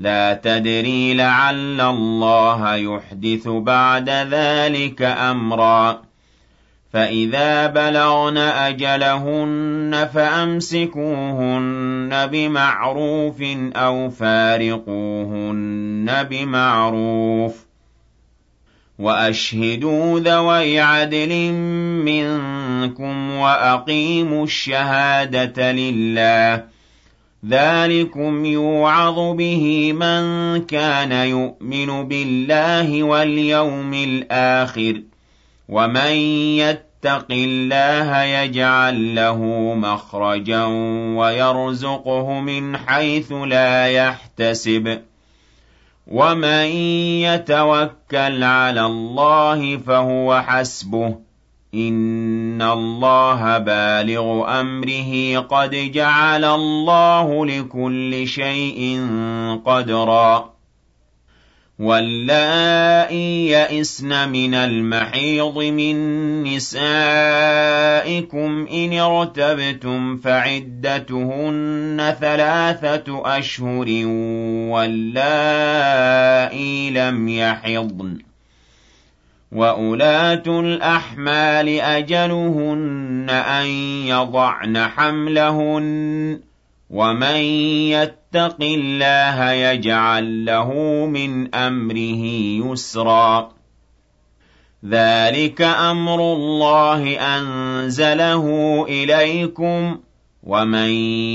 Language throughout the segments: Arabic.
لا تدري لعل الله يحدث بعد ذلك أمرا. فإذا بلغن أجلهن فأمسكوهن بمعروف أو فارقوهن بمعروف. وأشهدوا ذوي عدل منكم وأقيموا الشهادة لله. ذلكم يوعظ به من كان يؤمن بالله واليوم الآخر ومن يتق الله يجعل له مخرجا ويرزقه من حيث لا يحتسب ومن يتوكل على الله فهو حسبه إِنَّ اللَّهَ بَالِغُ أَمْرِهِ قَدْ جَعَلَ اللَّهُ لِكُلِّ شَيْءٍ قَدْرًا وَاللَّائِي يَئِسْنَ مِنَ الْمَحِيضِ مِن نِّسَائِكُمْ إِنِ ارْتَبْتُمْ فَعِدَّتُهُنَّ ثَلَاثَةُ أَشْهُرٍ وَاللَّائِي لَمْ يَحِضْنَ وَأُولَاتُ الْأَحْمَالِ أَجَلُهُنَّ أَن يَضَعْنَ حَمْلَهُنَّ ۚ وَمَن يَتَّقِ اللَّهَ يَجْعَل لَّهُ مِنْ أَمْرِهِ يُسْرًا ذَٰلِكَ أَمْرُ اللَّهِ أَنزَلَهُ إِلَيْكُمْ ۚ وَمَن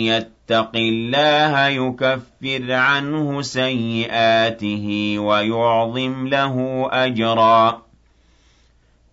يَتَّقِ اللَّهَ يُكَفِّرْ عَنْهُ سَيِّئَاتِهِ وَيُعْظِمْ لَهُ أَجْرًا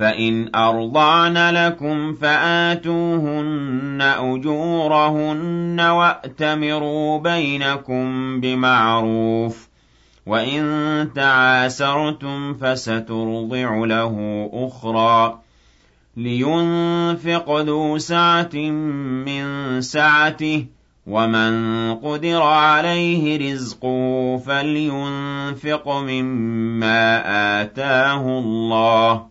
فَإِنْ أَرْضَعْنَ لَكُمْ فَآتُوهُنَّ أُجُورَهُنَّ وَأْتَمِرُوا بَيْنَكُم بِمَعْرُوفٍ ۖ وَإِن تَعَاسَرْتُمْ فَسَتُرْضِعُ لَهُ أُخْرَىٰ لِيُنفِقْ ذُو سَعَةٍ مِّن سَعَتِهِ ۖ وَمَن قُدِرَ عَلَيْهِ رِزْقُهُ فَلْيُنفِقْ مِمَّا آتَاهُ اللَّهُ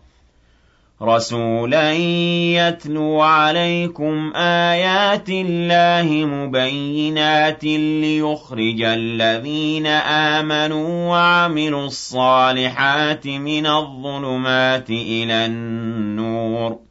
رَّسُولًا يَتْلُو عَلَيْكُمْ آيَاتِ اللَّهِ مُبَيِّنَاتٍ لِّيُخْرِجَ الَّذِينَ آمَنُوا وَعَمِلُوا الصَّالِحَاتِ مِنَ الظُّلُمَاتِ إِلَى النُّورِ.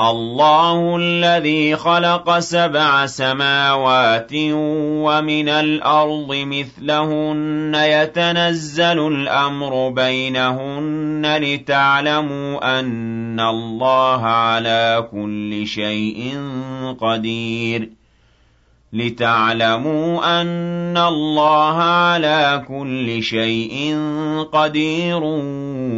الله الذي خلق سبع سماوات ومن الأرض مثلهن يتنزل الأمر بينهن لتعلموا أن الله على كل شيء قدير. لِتَعْلَمُوا أَنَّ اللَّهَ عَلَىٰ كُلِّ شَيْءٍ قَدِيرٌ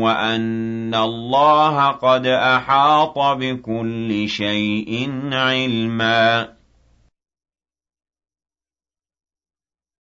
وَأَنَّ اللَّهَ قَدْ أَحَاطَ بِكُلِّ شَيْءٍ عِلْمًا.